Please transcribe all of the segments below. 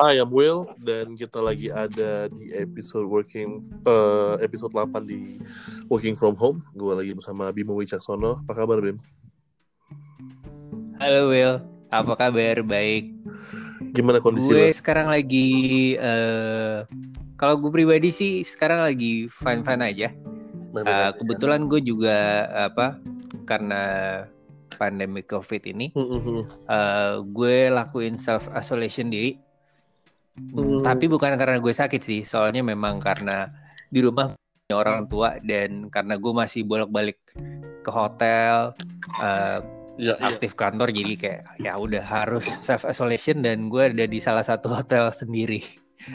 Hi, I'm Will dan kita lagi ada di episode working uh, episode 8 di working from home. Gue lagi bersama Bimo Wicaksono. Apa kabar Bim? Halo Will, apa kabar? Baik. Gimana kondisi Gue lo? sekarang lagi uh, kalau gue pribadi sih sekarang lagi fine fine aja. Uh, kebetulan gue juga apa karena pandemi covid ini? Mm, mm, uh, gue lakuin self isolation diri. Hmm. Tapi bukan karena gue sakit sih, soalnya memang karena di rumah punya orang tua dan karena gue masih bolak-balik ke hotel, uh, iya. aktif kantor jadi kayak ya udah harus self isolation dan gue ada di salah satu hotel sendiri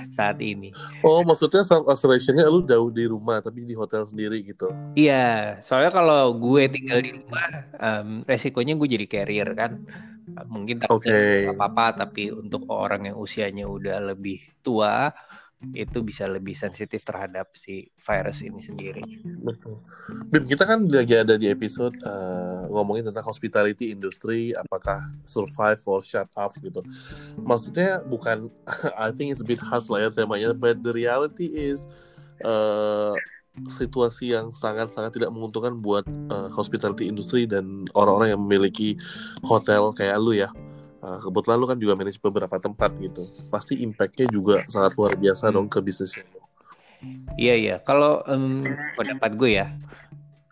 saat ini. Oh, maksudnya self isolationnya lu jauh di rumah tapi di hotel sendiri gitu. Iya, soalnya kalau gue tinggal di rumah, em, resikonya gue jadi carrier kan. Mungkin tak Oke. apa-apa, tapi untuk orang yang usianya udah lebih tua itu bisa lebih sensitif terhadap si virus ini sendiri. Betul. Bim, kita kan lagi ada di episode uh, ngomongin tentang hospitality industry, apakah survive or shut off gitu. Maksudnya bukan, I think it's a bit harsh lah ya temanya, but the reality is uh, situasi yang sangat-sangat tidak menguntungkan buat uh, hospitality industry dan orang-orang yang memiliki hotel kayak lu ya. Uh, kebetulan lu kan juga manage beberapa tempat gitu. Pasti impact-nya juga sangat luar biasa dong ke bisnisnya. Iya iya, kalau em, pendapat gue ya,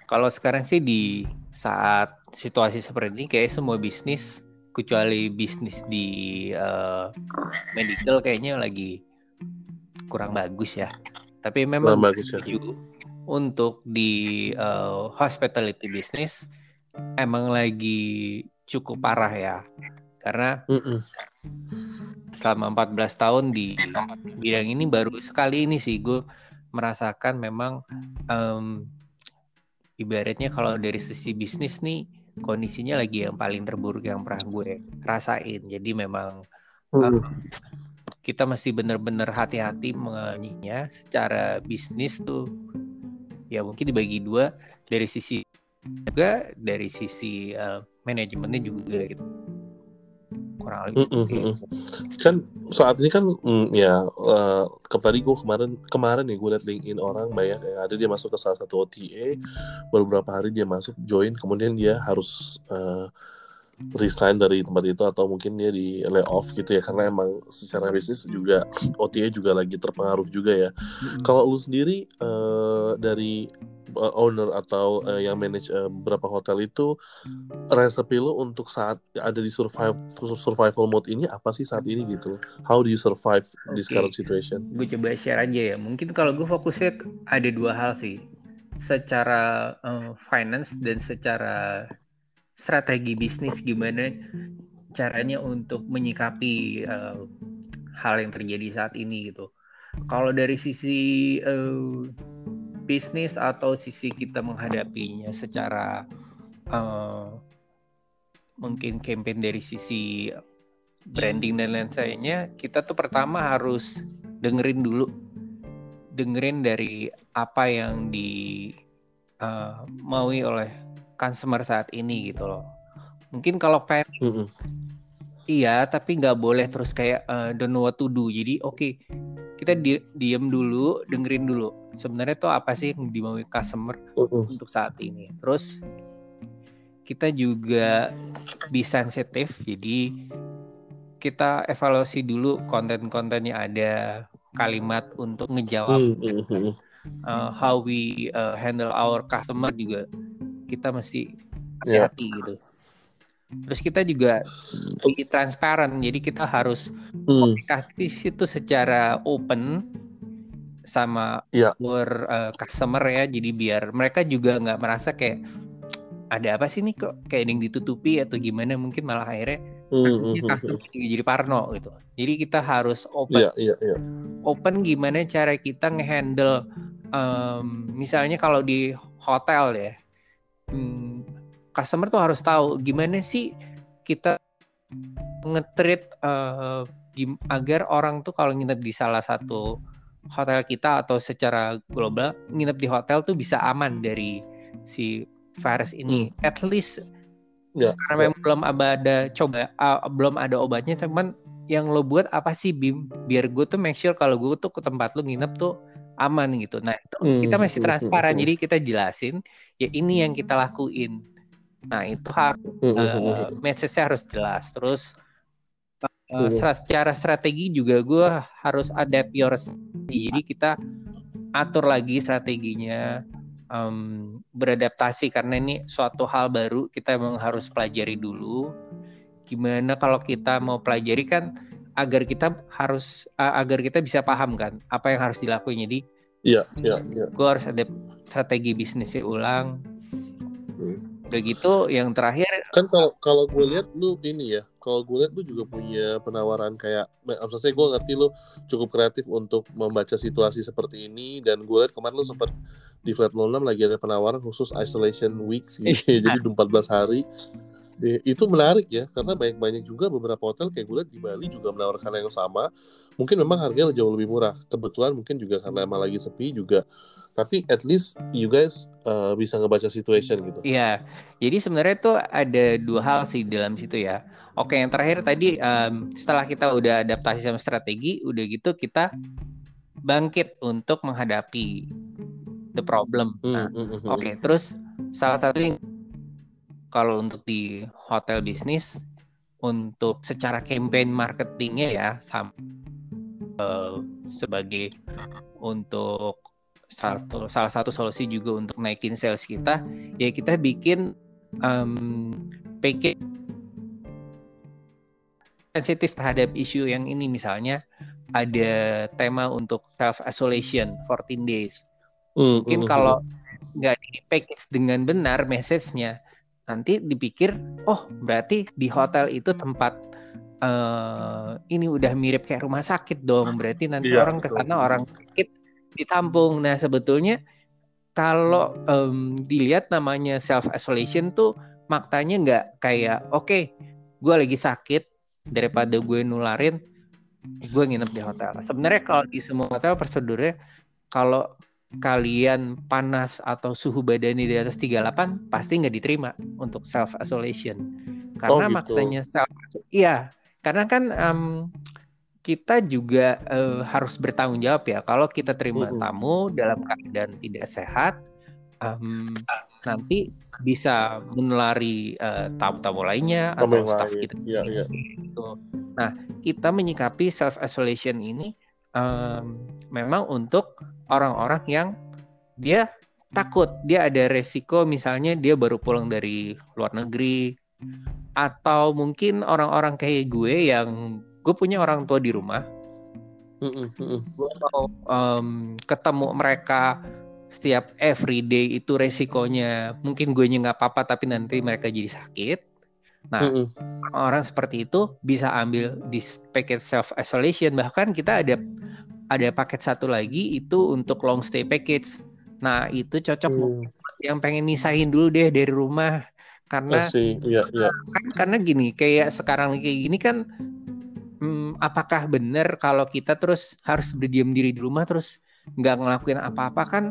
kalau sekarang sih di saat situasi seperti ini kayak semua bisnis kecuali bisnis di eh, medical kayaknya lagi kurang bagus ya. Tapi memang Kurang bagus ya. setuju untuk di eh, hospitality business emang lagi cukup parah ya. Karena Mm-mm. selama 14 tahun di bidang ini baru sekali ini sih gue merasakan memang em, ibaratnya kalau dari sisi bisnis nih kondisinya lagi yang paling terburuk yang pernah gue rasain jadi memang Mm-mm. kita mesti benar-benar hati-hati mengenyinya secara bisnis tuh ya mungkin dibagi dua dari sisi juga dari sisi eh, manajemennya juga gitu kurang lebih itu. mm-mm. kan saat ini kan mm, ya eh, ke tadi gue kemarin kemarin ya gue liat LinkedIn orang banyak yang ada dia masuk ke salah satu OTA baru beberapa hari dia masuk join kemudian dia harus eh, resign dari tempat itu atau mungkin dia di lay off gitu ya karena emang secara bisnis juga OTA juga lagi terpengaruh juga ya kalau lu sendiri eh, dari eh, owner atau eh, yang manage eh, beberapa hotel itu resepi lu untuk saat ada di survive survival mode ini apa sih saat ini gitu? How do you survive this Oke. current situation? gue coba share aja ya. Mungkin kalau gue fokusnya ada dua hal sih. Secara eh, finance dan secara strategi bisnis gimana caranya untuk menyikapi eh, hal yang terjadi saat ini gitu. Kalau dari sisi eh, bisnis atau sisi kita menghadapinya secara eh, mungkin campaign dari sisi branding dan lain sebagainya, kita tuh pertama harus dengerin dulu, dengerin dari apa yang di eh, maui oleh customer saat ini gitu loh. Mungkin kalau pengen Mm-mm. iya, tapi nggak boleh terus kayak eh, don't know what to do. Jadi oke, kita di- diem dulu, dengerin dulu. Sebenarnya tuh apa sih yang dimaui customer Mm-mm. untuk saat ini. Terus kita juga be sensitif, jadi kita evaluasi dulu konten-konten yang ada kalimat untuk ngejawab Mm, mm, mm. uh, how we uh, handle our customer juga kita mesti Ya. hati-hati gitu. Terus kita juga be transparent, jadi kita harus Mm, komunikasi itu secara open sama Ya. our uh, customer ya jadi biar mereka juga nggak merasa kayak ada apa sih nih kok kayak yang ditutupi atau gimana mungkin malah akhirnya mm, mm, mm, juga jadi parno gitu jadi kita harus open Iya, iya, iya. open gimana cara kita ngehandle em, misalnya kalau di hotel ya hmm, customer tuh harus tahu gimana sih kita ngetreat eh, gim- agar orang tuh kalau nginep di salah satu hotel kita atau secara global nginep di hotel tuh bisa aman dari si virus ini. At least Nggak, karena memang belum ada coba uh, belum ada obatnya cuman yang lo buat apa sih Bim biar gue tuh make sure kalau gue tuh ke tempat lo nginep tuh aman gitu. Nah itu Hmm, kita masih hmm, transparan. hmm, jadi kita jelasin ya ini yang kita lakuin. Nah itu harus Hmm, hmm, uh, hmm, hmm. message-nya harus jelas. Terus uh, Hmm. secara strategi juga gue harus adapt your strategi. jadi kita atur lagi strateginya em, beradaptasi. Karena ini suatu hal baru kita memang harus pelajari dulu. Gimana kalau kita mau pelajari? Kan agar kita harus a- agar kita bisa paham kan apa yang harus dilakuin jadi Iya, iya, iya. gue harus ada strategi bisnisnya ulang Hmm. udah gitu yang terakhir Kan kalau kalau gue lihat lu ini ya, kalau gue lihat lu juga punya penawaran kayak, maksudnya gue ngerti lu cukup kreatif untuk membaca situasi seperti ini dan gue lihat kemarin lu sempat di Flat 06 lagi ada penawaran khusus isolation weeks gitu, Iya. jadi 14 hari. Itu menarik ya, karena banyak-banyak juga beberapa hotel kayak gue lihat di Bali juga menawarkan yang sama. Mungkin memang harganya jauh lebih murah. Kebetulan mungkin juga karena emang lagi sepi juga. Tapi at least you guys uh, bisa ngebaca situation gitu. Iya, jadi sebenarnya tuh ada dua hal sih dalam situ ya. Oke, yang terakhir tadi em, setelah kita udah adaptasi sama strategi, udah gitu kita bangkit untuk menghadapi the problem. Nah, Hmm, hmm, hmm, hmm. oke, terus salah satu yang kalau untuk di hotel bisnis untuk secara campaign marketingnya ya sama eh, sebagai untuk satu salah satu solusi juga untuk naikin sales kita ya kita bikin um, package sensitif terhadap isu yang ini. Misalnya ada tema untuk self isolation 14 days. Hmm, mungkin hmm, kalau nggak di package dengan benar message-nya nanti dipikir oh berarti di hotel itu tempat eh, ini udah mirip kayak rumah sakit dong. Berarti nanti Iya, orang ke sana orang sakit ditampung. Nah sebetulnya kalau em, dilihat namanya self isolation tuh maknanya nggak kayak oke gue lagi sakit daripada gue nularin gue nginep di hotel. Sebenarnya kalau di semua hotel prosedurnya kalau kalian panas atau suhu badannya di atas 38 pasti nggak diterima untuk self isolation karena Oh, gitu. maknanya self iya karena kan em, kita juga eh, harus bertanggung jawab ya kalau kita terima Mm-mm. tamu dalam keadaan tidak sehat em, nanti bisa menulari eh, tamu-tamu lainnya Sama atau staff lain. kita Iya, iya. gitu. Nah, kita menyikapi self isolation ini em, memang untuk orang-orang yang dia takut, dia ada resiko misalnya dia baru pulang dari luar negeri. Atau mungkin orang-orang kayak gue yang gue punya orang tua di rumah, gue mau em, ketemu mereka setiap everyday itu resikonya. Mungkin gue nggak apa-apa tapi nanti mereka jadi sakit. Nah, Mm-mm. orang seperti itu bisa ambil di paket self isolation bahkan kita ada ada paket satu lagi itu untuk long stay package nah itu cocok Hmm, buat yang pengen nisahin dulu deh dari rumah karena. Iya, iya. kan karena gini kayak sekarang kayak gini kan hmm, apakah benar kalau kita terus harus berdiam diri di rumah terus nggak ngelakuin apa-apa kan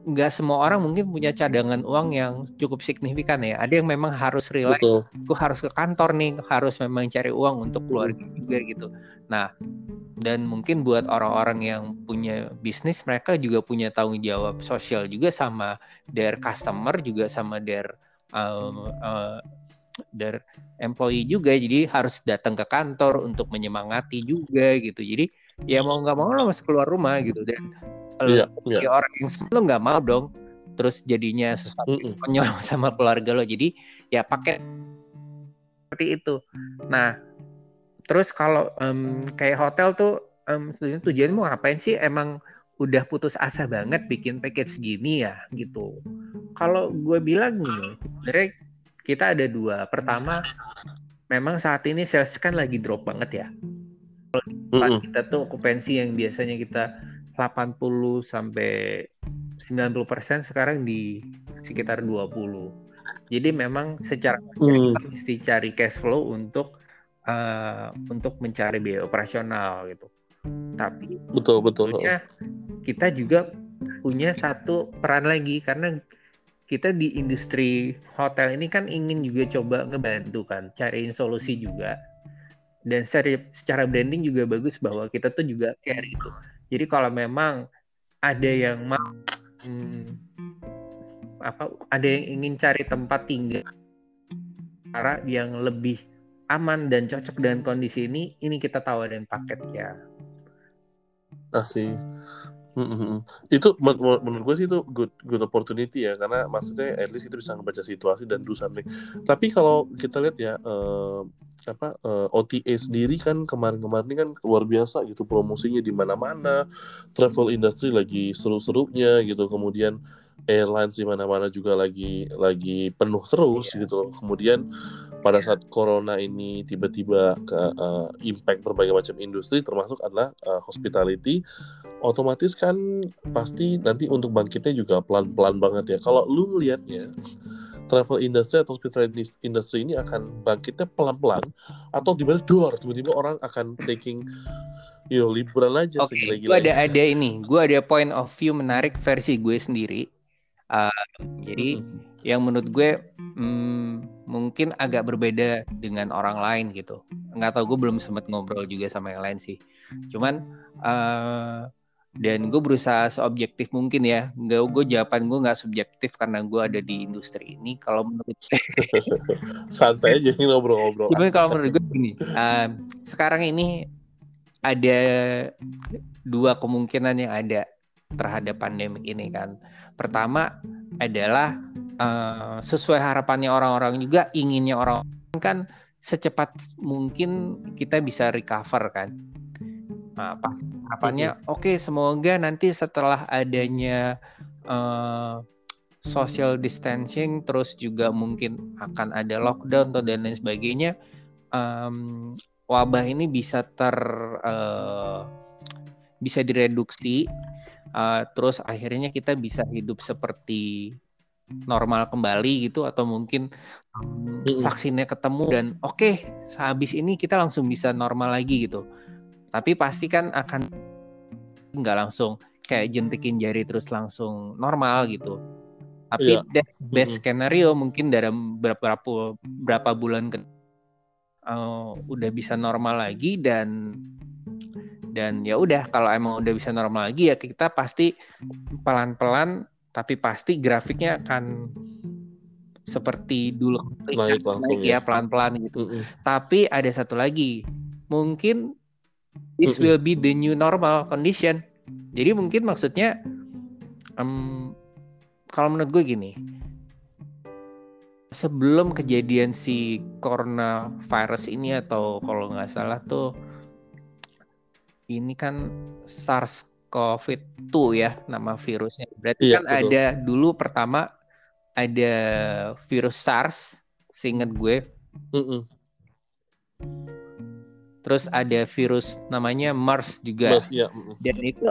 nggak semua orang mungkin punya cadangan uang yang cukup signifikan ya. Ada yang memang harus Betul. aku harus ke kantor nih harus memang cari uang untuk keluarga juga gitu. Nah dan mungkin buat orang-orang yang punya bisnis mereka juga punya tanggung jawab sosial juga sama their customer juga sama their um, uh, their employee juga. Jadi harus datang ke kantor untuk menyemangati juga gitu. Jadi ya mau nggak mau lo harus keluar rumah gitu. Dan Iya, lo iya. sebagai orang yang sebelum nggak mau dong. Terus jadinya sesuatu Mm-mm. konyol sama keluarga lo. Jadi ya pakai seperti itu. Nah terus kalau em, kayak hotel tuh em, sebenarnya tujuan mau ngapain sih? Emang udah putus asa banget bikin package gini ya gitu. Kalau gue bilang nih sebenarnya kita ada dua. Pertama memang saat ini sales kan lagi drop banget ya. Tempat Mm-mm. kita tuh okupansi yang biasanya kita 80 sampai 90% sekarang di sekitar 20. Jadi memang secara Hmm. kita mesti cari cash flow untuk eh, untuk mencari biaya operasional gitu. Tapi Betul, betul. kita juga punya satu peran lagi karena kita di industri hotel ini kan ingin juga coba ngebantu kan, cariin solusi juga. Dan secara, secara branding juga bagus bahwa kita tuh juga care itu. Jadi kalau memang ada yang mau hmm, apa ada yang ingin cari tempat tinggal cara yang lebih aman dan cocok dengan kondisi ini, ini kita tawarin paket ya. Asih. Mm-hmm. Itu men menurut gue sih itu good good opportunity ya karena maksudnya at least kita bisa membaca situasi dan do something. Tapi kalau kita lihat ya uh, apa uh, eh, OTA sendiri kan kemarin-kemarin ini kan luar biasa gitu promosinya di mana-mana, travel industry lagi seru-serunya gitu. Kemudian airlines di mana-mana juga lagi lagi penuh terus yeah. gitu Kemudian pada saat corona ini tiba-tiba ke uh, impact berbagai macam industri termasuk adalah uh, hospitality otomatis kan pasti nanti untuk bangkitnya juga pelan-pelan banget ya kalau lu ngelihatnya travel industry atau hospitality industry ini akan bangkitnya pelan-pelan atau tiba-tiba dor tiba-tiba orang akan taking you know liburan aja Oke, okay, gue ada ada ini, gue ada point of view menarik versi gue sendiri. Uh, jadi hmm. yang menurut gue hmm, mungkin agak berbeda dengan orang lain gitu. Nggak tahu gue belum sempat ngobrol juga sama yang lain sih. Cuman uh, dan gue berusaha seobjektif mungkin ya. Nggak gue jawaban gue nggak subjektif karena gue ada di industri ini. Kalau menurut santai aja ngobrol-ngobrol. Cuman kalau menurut gue gini, uh, sekarang ini ada dua kemungkinan yang ada terhadap pandemi ini kan. Pertama adalah uh, sesuai harapannya orang-orang juga inginnya orang kan secepat mungkin kita bisa recover kan. Nah, pas harapannya oke okay, semoga nanti setelah adanya uh, social distancing terus juga mungkin akan ada lockdown atau dan lain sebagainya um, wabah ini bisa ter uh, bisa direduksi uh, terus akhirnya kita bisa hidup seperti normal kembali gitu atau mungkin um, vaksinnya ketemu dan oke okay, sehabis ini kita langsung bisa normal lagi gitu tapi pasti kan akan nggak langsung kayak jentikin jari terus langsung normal gitu tapi yeah. best skenario mungkin dalam beberapa berapa bulan ke uh, udah bisa normal lagi dan dan ya udah kalau emang udah bisa normal lagi ya kita pasti pelan-pelan tapi pasti grafiknya akan seperti dulu naik ya, ya pelan-pelan gitu. Mm -hmm. Tapi ada satu lagi, mungkin this will be the new normal condition. Jadi mungkin maksudnya um, kalau menurut gue gini, sebelum kejadian si corona virus ini atau kalau nggak salah tuh ini kan SARS-CoV-2 ya nama virusnya. Berarti iya, kan betul. ada dulu pertama ada virus SARS, seingat gue. Mm -mm. Terus ada virus namanya MERS juga. MERS, ya. mm -mm. Dan itu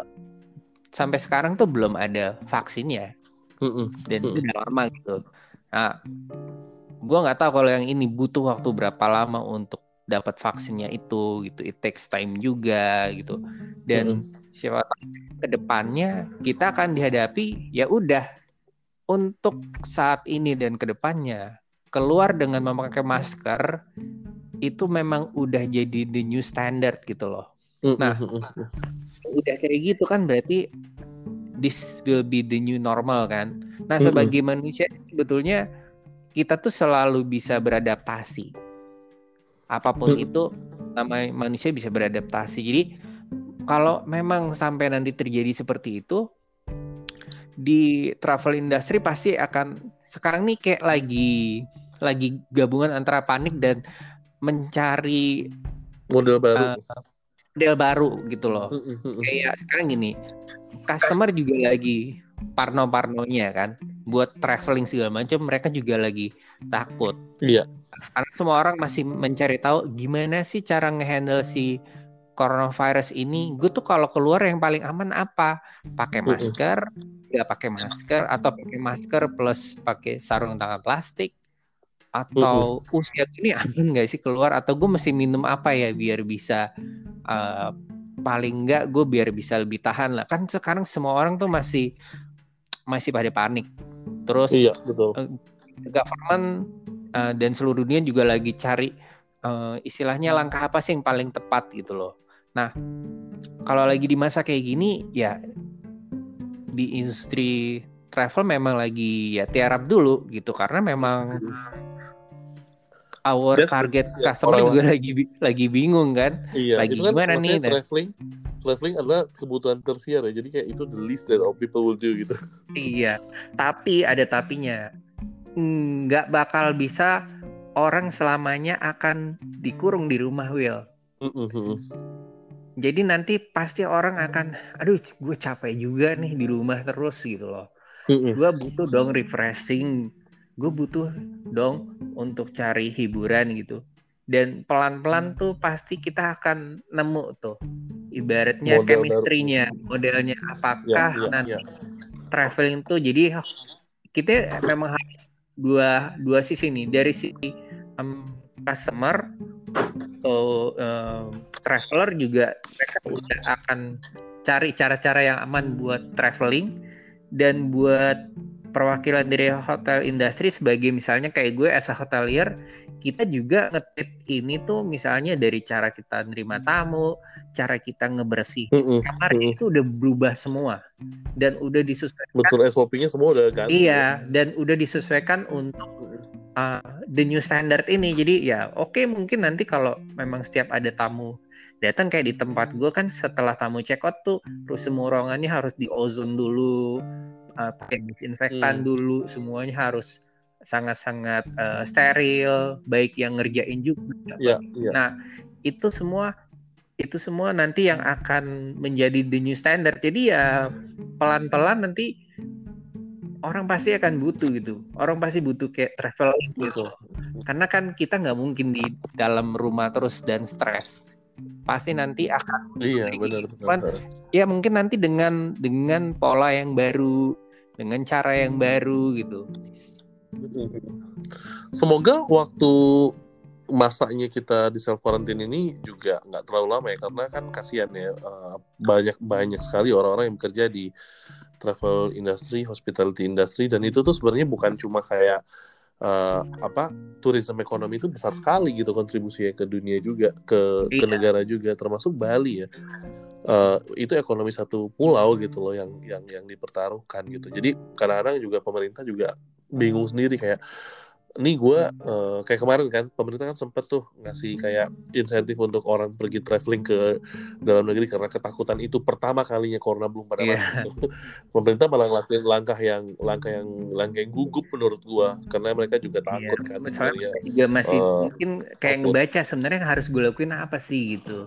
sampai sekarang tuh belum ada vaksinnya. Mm -mm. Dan mm -mm. itu udah normal gitu. Nah, gue nggak tahu kalau yang ini butuh waktu berapa lama untuk dapat vaksinnya itu gitu it takes time juga gitu dan hmm. siapa tahu ke depannya kita akan dihadapi ya udah untuk saat ini dan ke depannya keluar dengan memakai masker itu memang udah jadi the new standard gitu loh. Nah udah kayak gitu kan berarti this will be the new normal kan? Nah sebagai manusia sebetulnya kita tuh selalu bisa beradaptasi. Apa pun itu namanya manusia bisa beradaptasi. Jadi kalau memang sampai nanti terjadi seperti itu di travel industry pasti akan sekarang nih kayak lagi lagi gabungan antara panik dan mencari model baru. uh, model baru gitu loh. Hmm, hmm, kayak sekarang gini customer juga lagi parno-parnonya kan buat traveling segala macam mereka juga lagi takut. Iya. Karena semua orang masih mencari tahu gimana sih cara ngehandle si coronavirus ini. Gue tuh kalau keluar yang paling aman apa? Pakai masker, nggak pakai masker, atau pakai masker plus pakai sarung tangan plastik, atau uh, usia ini aman nggak sih keluar? Atau gue mesti minum apa ya biar bisa uh, paling nggak gue biar bisa lebih tahan lah. Kan sekarang semua orang tuh masih masih pada panik. Terus iya betul. uh, government uh, dan seluruh dunia juga lagi cari uh, istilahnya langkah apa sih yang paling tepat gitu loh. Nah kalau lagi di masa kayak gini ya di industri travel memang lagi ya tiarap dulu gitu. Karena memang our That's target the, customer juga lagi lagi bingung kan? Iya, lagi itu kan gimana nih traveling traveling adalah kebutuhan tersier ya. Jadi kayak itu the least that all people will do gitu. Iya tapi ada tapinya. Nggak bakal bisa orang selamanya akan dikurung di rumah Will mm -hmm. jadi nanti pasti orang akan aduh gue capek juga nih di rumah terus gitu loh. Mm -hmm. gue butuh dong refreshing gue butuh dong untuk cari hiburan gitu. Dan pelan-pelan tuh pasti kita akan nemu tuh ibaratnya Model chemistry-nya modelnya. Apakah ya, ya, nanti ya. traveling tuh jadi kita memang harus dua dua sisi nih. Dari sisi um, customer atau um, traveler juga mereka udah akan cari cara-cara yang aman buat traveling dan buat perwakilan dari hotel industri sebagai misalnya kayak gue as a hotelier kita juga ngetit ini tuh misalnya dari cara kita nerima tamu, cara kita ngebersih mm -mm. kamar mm -mm. itu udah berubah semua dan udah disesuaikan. Betul SOP-nya semua udah ganti. Iya, dan udah disesuaikan untuk uh, the new standard ini. Jadi ya oke okay, mungkin nanti kalau memang setiap ada tamu datang kayak di tempat gue kan setelah tamu check out tuh semua ruangannya harus di ozon dulu uh, pakai disinfektan hmm. dulu semuanya harus sangat-sangat uh, steril baik yang ngerjain juga. Ya, ya. nah itu semua itu semua nanti yang akan menjadi the new standard. Jadi ya pelan-pelan nanti orang pasti akan butuh gitu. Orang pasti butuh kayak traveling gitu. Karena kan kita nggak mungkin di dalam rumah terus dan stres. Pasti nanti akan iya benar benar. ya mungkin nanti dengan dengan pola yang baru dengan cara yang baru gitu. Semoga waktu masanya kita di self quarantine ini juga nggak terlalu lama ya karena kan kasihan ya eh, banyak banyak sekali orang-orang yang bekerja di travel industry, hospitality industry dan itu tuh sebenarnya bukan cuma kayak uh, apa tourism ekonomi itu besar sekali gitu kontribusinya ke dunia juga ke iya. ke negara juga termasuk Bali ya uh, itu ekonomi satu pulau gitu loh yang yang yang dipertaruhkan gitu. Jadi kadang-kadang juga pemerintah juga bingung sendiri kayak ini gue uh, kayak kemarin kan pemerintah kan sempat tuh ngasih kayak insentif untuk orang pergi traveling ke dalam negeri karena ketakutan itu pertama kalinya corona belum pada yeah. masuk. pemerintah malah ngelakuin langkah yang langkah yang langkah yang gugup menurut gue karena mereka juga iya, takut yeah. kan. Sebenarnya juga masih uh, mungkin kayak takut. ngebaca sebenarnya harus gue lakuin apa sih gitu.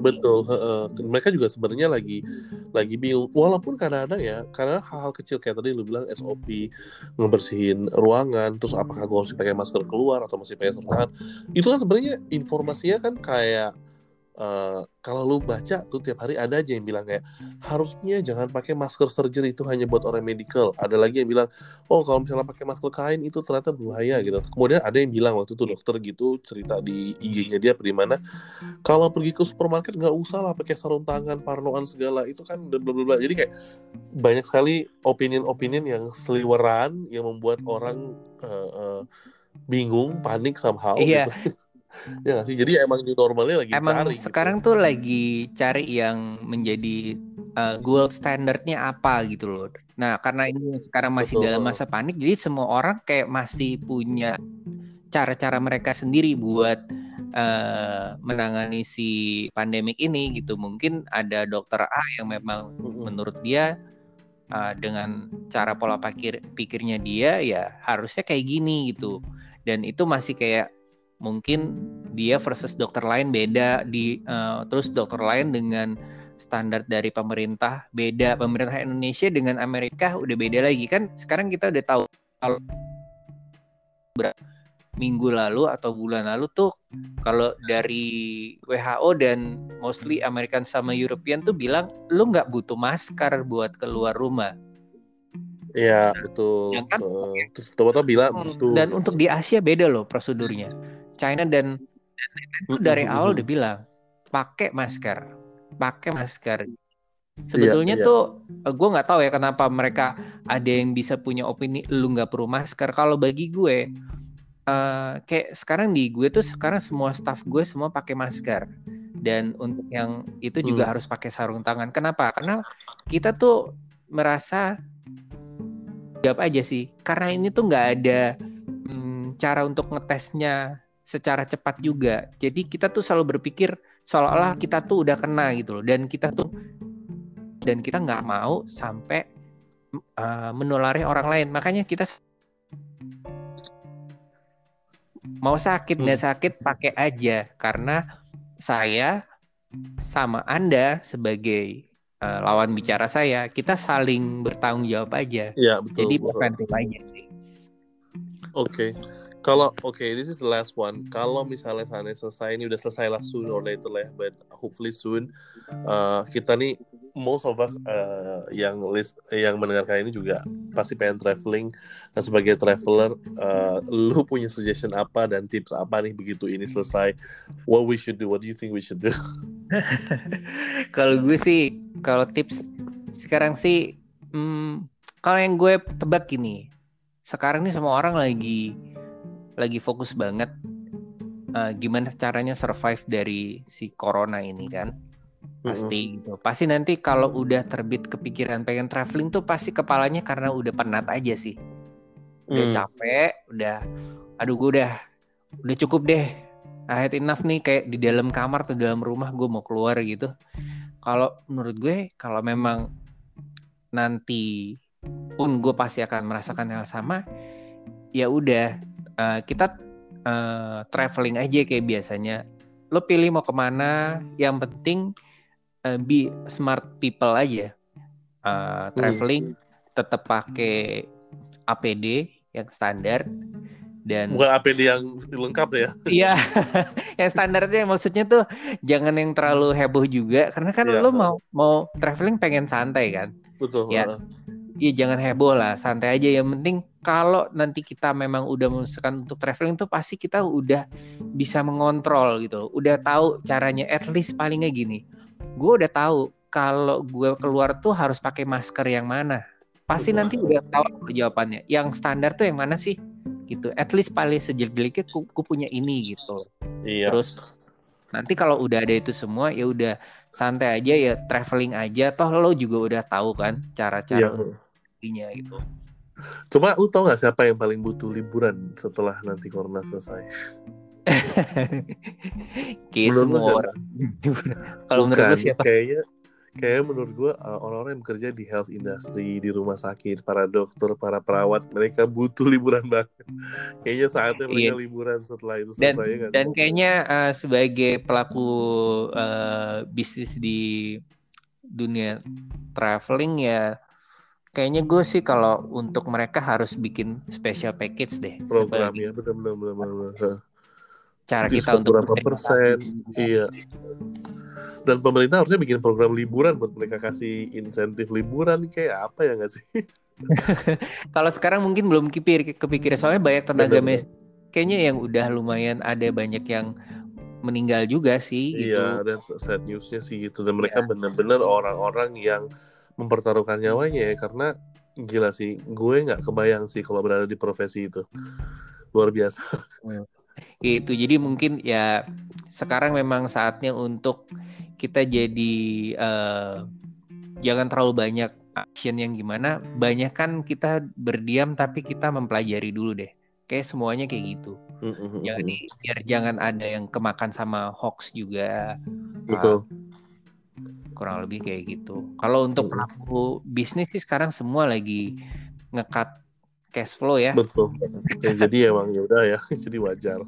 Betul, uh, mereka juga sebenarnya lagi lagi bingung. Walaupun kadang-kadang ya, karena hal-hal kecil kayak tadi lu bilang SOP ngebersihin ruangan, terus apakah gue harus pakai masker keluar atau masih pakai sarung tangan, itu kan sebenarnya informasinya kan kayak Uh, kalau lu baca tuh tiap hari ada aja yang bilang kayak harusnya jangan pakai masker surgery itu hanya buat orang medical. Ada lagi yang bilang, oh kalau misalnya pakai masker kain itu ternyata berbahaya gitu. Kemudian ada yang bilang waktu itu dokter gitu cerita di IG-nya dia di mana kalau pergi ke supermarket nggak usah lah pakai sarung tangan, parnoan segala itu kan bla bla bla. Jadi kayak banyak sekali opinion-opinion yang seliweran yang membuat orang uh, uh, bingung, panik somehow iya. gitu. ya gak sih? Jadi emang new normalnya lagi emang cari sekarang gitu. tuh lagi cari yang menjadi uh, gold standardnya apa gitu loh. Nah karena ini sekarang masih Betul. dalam masa panik jadi semua orang kayak masih punya cara-cara mereka sendiri buat uh, menangani si pandemik ini gitu. Mungkin ada dokter A yang memang menurut dia uh, dengan cara pola pikir pikirnya dia ya harusnya kayak gini gitu. Dan itu masih kayak mungkin dia versus dokter lain beda di uh, terus dokter lain dengan standar dari pemerintah beda pemerintah Indonesia dengan Amerika udah beda lagi kan sekarang kita udah tahu kalau minggu lalu atau bulan lalu tuh kalau dari WHO dan mostly American sama European tuh bilang lu nggak butuh masker buat keluar rumah. Iya betul. Ya kan? Terus tahu bilang hmm, betul. Dan untuk di Asia beda loh prosedurnya. China dan itu dari awal udah bilang pakai masker, pakai masker. Sebetulnya Iya, iya. tuh gue nggak tahu ya kenapa mereka ada yang bisa punya opini lu nggak perlu masker. Kalau bagi gue eh, kayak sekarang di gue tuh sekarang semua staff gue semua pakai masker dan untuk yang itu juga Hmm. harus pakai sarung tangan. Kenapa? Karena kita tuh merasa jawab aja sih. Karena ini tuh nggak ada hmm, cara untuk ngetesnya secara cepat juga. Jadi kita tuh selalu berpikir seolah-olah kita tuh udah kena gitu loh. Dan kita tuh dan kita nggak mau sampai uh, menulari orang lain. Makanya kita mau sakit Hmm. nggak sakit pakai aja karena saya sama Anda sebagai uh, lawan bicara saya kita saling bertanggung jawab aja. Iya, betul. Jadi preventif aja sih. Oke. Kalau oke, this is the last one. Kalau misalnya sana selesai ini udah selesai lah soon or later lah, but hopefully soon. uh, kita nih most of us uh, yang list yang mendengarkan ini juga pasti pengen traveling. Dan sebagai traveler, uh, lu punya suggestion apa dan tips apa nih begitu ini selesai? What we should do? What do you think we should do? kalau gue sih kalau tips sekarang sih hmm, kalau yang gue tebak gini sekarang nih semua orang lagi lagi fokus banget eh, gimana caranya survive dari si corona ini kan? Pasti gitu. Pasti nanti kalau udah terbit kepikiran pengen traveling tuh pasti kepalanya karena udah penat aja sih. Udah Hmm. capek udah aduh gue udah udah cukup deh. I had enough nih kayak di dalam kamar atau dalam rumah gue mau keluar gitu. Kalau menurut gue kalau memang nanti pun gue pasti akan merasakan hal sama ya udah eh, kita eh, traveling aja kayak biasanya lo pilih mau ke mana yang penting eh, be smart people aja Eh, traveling tetap pakai APD yang standar dan Bukan APD yang lengkap ya? Iya, yang standarnya maksudnya tuh jangan yang terlalu heboh juga, karena kan Iya. lo mau mau traveling pengen santai kan. Betul. Ya. uh, Iya jangan heboh lah, santai aja. Yang penting kalau nanti kita memang udah memutuskan untuk traveling tuh pasti kita udah bisa mengontrol gitu, udah tahu caranya. At least palingnya gini, gue udah tahu kalau gue keluar tuh harus pakai masker yang mana. Pasti nanti udah tahu jawabannya. Yang standar tuh yang mana sih? Gitu. At least paling sejelek-jeleknya gue punya ini gitu. Iya. Terus nanti kalau udah ada itu semua ya udah santai aja ya traveling aja toh lo juga udah tahu kan cara-cara Iya. gitu. Cuma lu tau gak siapa yang paling butuh liburan setelah nanti corona selesai? Kayak Menurut lu semua orang. kalau menurut lu siapa? Kayaknya kayaknya menurut gua uh, orang-orang yang bekerja di health industry, di rumah sakit, para dokter, para perawat, mereka butuh liburan banget. Kayaknya saatnya mereka Iya. liburan setelah itu Dan selesai ya kan? dan kayaknya eh, sebagai pelaku eh, bisnis di dunia traveling ya kayaknya gue sih kalau untuk mereka harus bikin special package deh program ya benar-benar benar-benar. cara kita untuk berapa persen? Iya. Dan pemerintah harusnya bikin program liburan buat mereka kasih insentif liburan kayak apa ya nggak sih? Kalau sekarang mungkin belum kepikir kepikiran soalnya banyak tenaga Benar, medis kayaknya yang udah lumayan ada banyak yang meninggal juga sih gitu. Iya, dan sad newsnya sih gitu. Dan mereka Iya. benar-benar orang-orang yang mempertaruhkan nyawanya ya karena gila sih. Gue nggak kebayang sih kalau berada di profesi itu. Luar biasa. Gitu. Jadi mungkin ya sekarang memang saatnya untuk kita jadi eh, jangan terlalu banyak action yang gimana. Banyak kan kita berdiam tapi kita mempelajari dulu deh. Kayak semuanya kayak gitu. Jangan di- biar jangan ada yang kemakan sama hoax juga. Betul. Kurang lebih kayak gitu. Kalau untuk Mm. pelaku bisnis sih sekarang semua lagi ngekat cash flow ya, Betul. Ya, jadi emang ya udah ya. jadi wajar.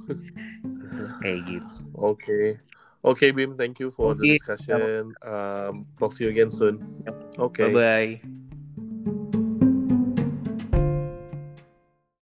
kayak gitu. Oke. Oke Bim, thank you for the Oke. discussion. Um, talk to you again soon. Oke. Bye bye.